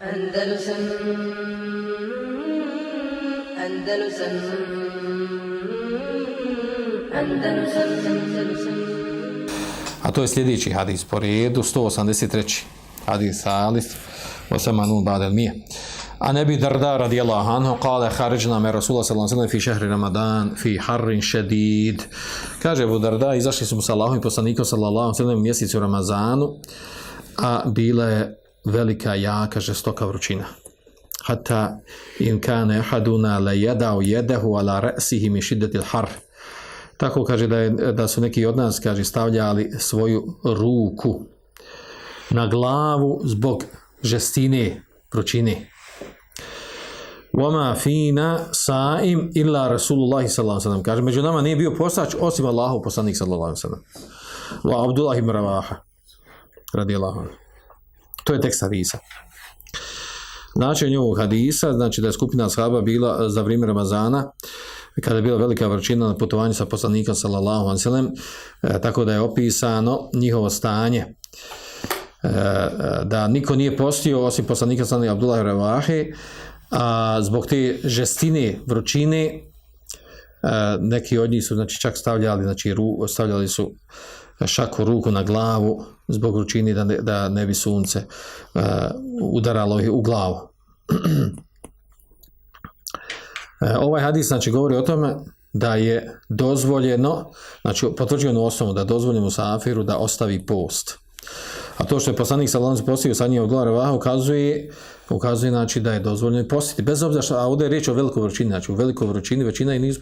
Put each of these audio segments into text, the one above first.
Andalusam Andalusam Andalusam Andalusam A to je sljedeći hadis po redu, 183. hadis Alif, Osamanun Badel Mije. A ne bi Darda radijallahu anhu, kale haređna me Rasulullah sallallahu alaihi fi šehri Ramadan, fi harrin šedid. Kaže Abu Darda, izašli su mu sa Allahom i poslanikom sallallahu alaihi sallam mjesecu Ramazanu, a bila je velika, jaka, žestoka vrućina. Hatta in kane ahaduna la jedao jedehu ala re'sihi mi šiddetil har. Tako kaže da, je, da su neki od nas, kaže, stavljali svoju ruku na glavu zbog žestine, vrućine. Wama fina sa'im illa Rasulullahi sallallahu sallam. Kaže, među nama nije bio postač osim Allahu poslanik sallallahu alaihi sallam. Wa Abdullah ibn Ravaha. Radijallahu anhu. To je tekst hadisa. Značenje ovog hadisa, znači da je skupina ashaba bila za vrijeme Ramazana, kada je bila velika vrućina na putovanju sa poslanikom sallallahu ve sellem, tako da je opisano njihovo stanje e, da niko nije postio osim poslanika sallallahu Abdullah Revahe, a zbog te žestine vrućine e, neki od njih su znači čak stavljali znači ru, stavljali su šaku ruku na glavu zbog vrućine da ne, da ne bi sunce uh, udaralo ih u glavu. E, ovaj hadis znači govori o tome da je dozvoljeno, znači potvrđeno osnovu da je dozvoljeno Musafiru da ostavi post. A to što je poslanik sallallahu postio sa njim od Revaha ukazuje, ukazuje znači da je dozvoljeno postiti. Bez obzira što, a ovdje je riječ o velikoj vrućini, znači u velikoj vrućini većina i nisu.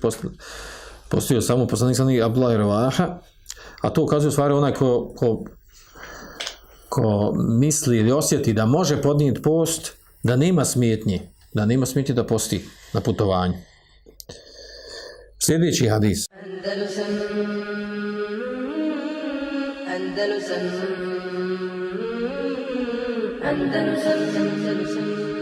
Postio samo poslanik sallallahu Abdullah Revaha, a to ukazuje u stvari onaj ko, ko, ko misli ili osjeti da može podnijeti post, da nema smetnje, da nema smetnje da posti na putovanju. Sljedeći hadis. Andalusam Andalusam Andalusam Andalusam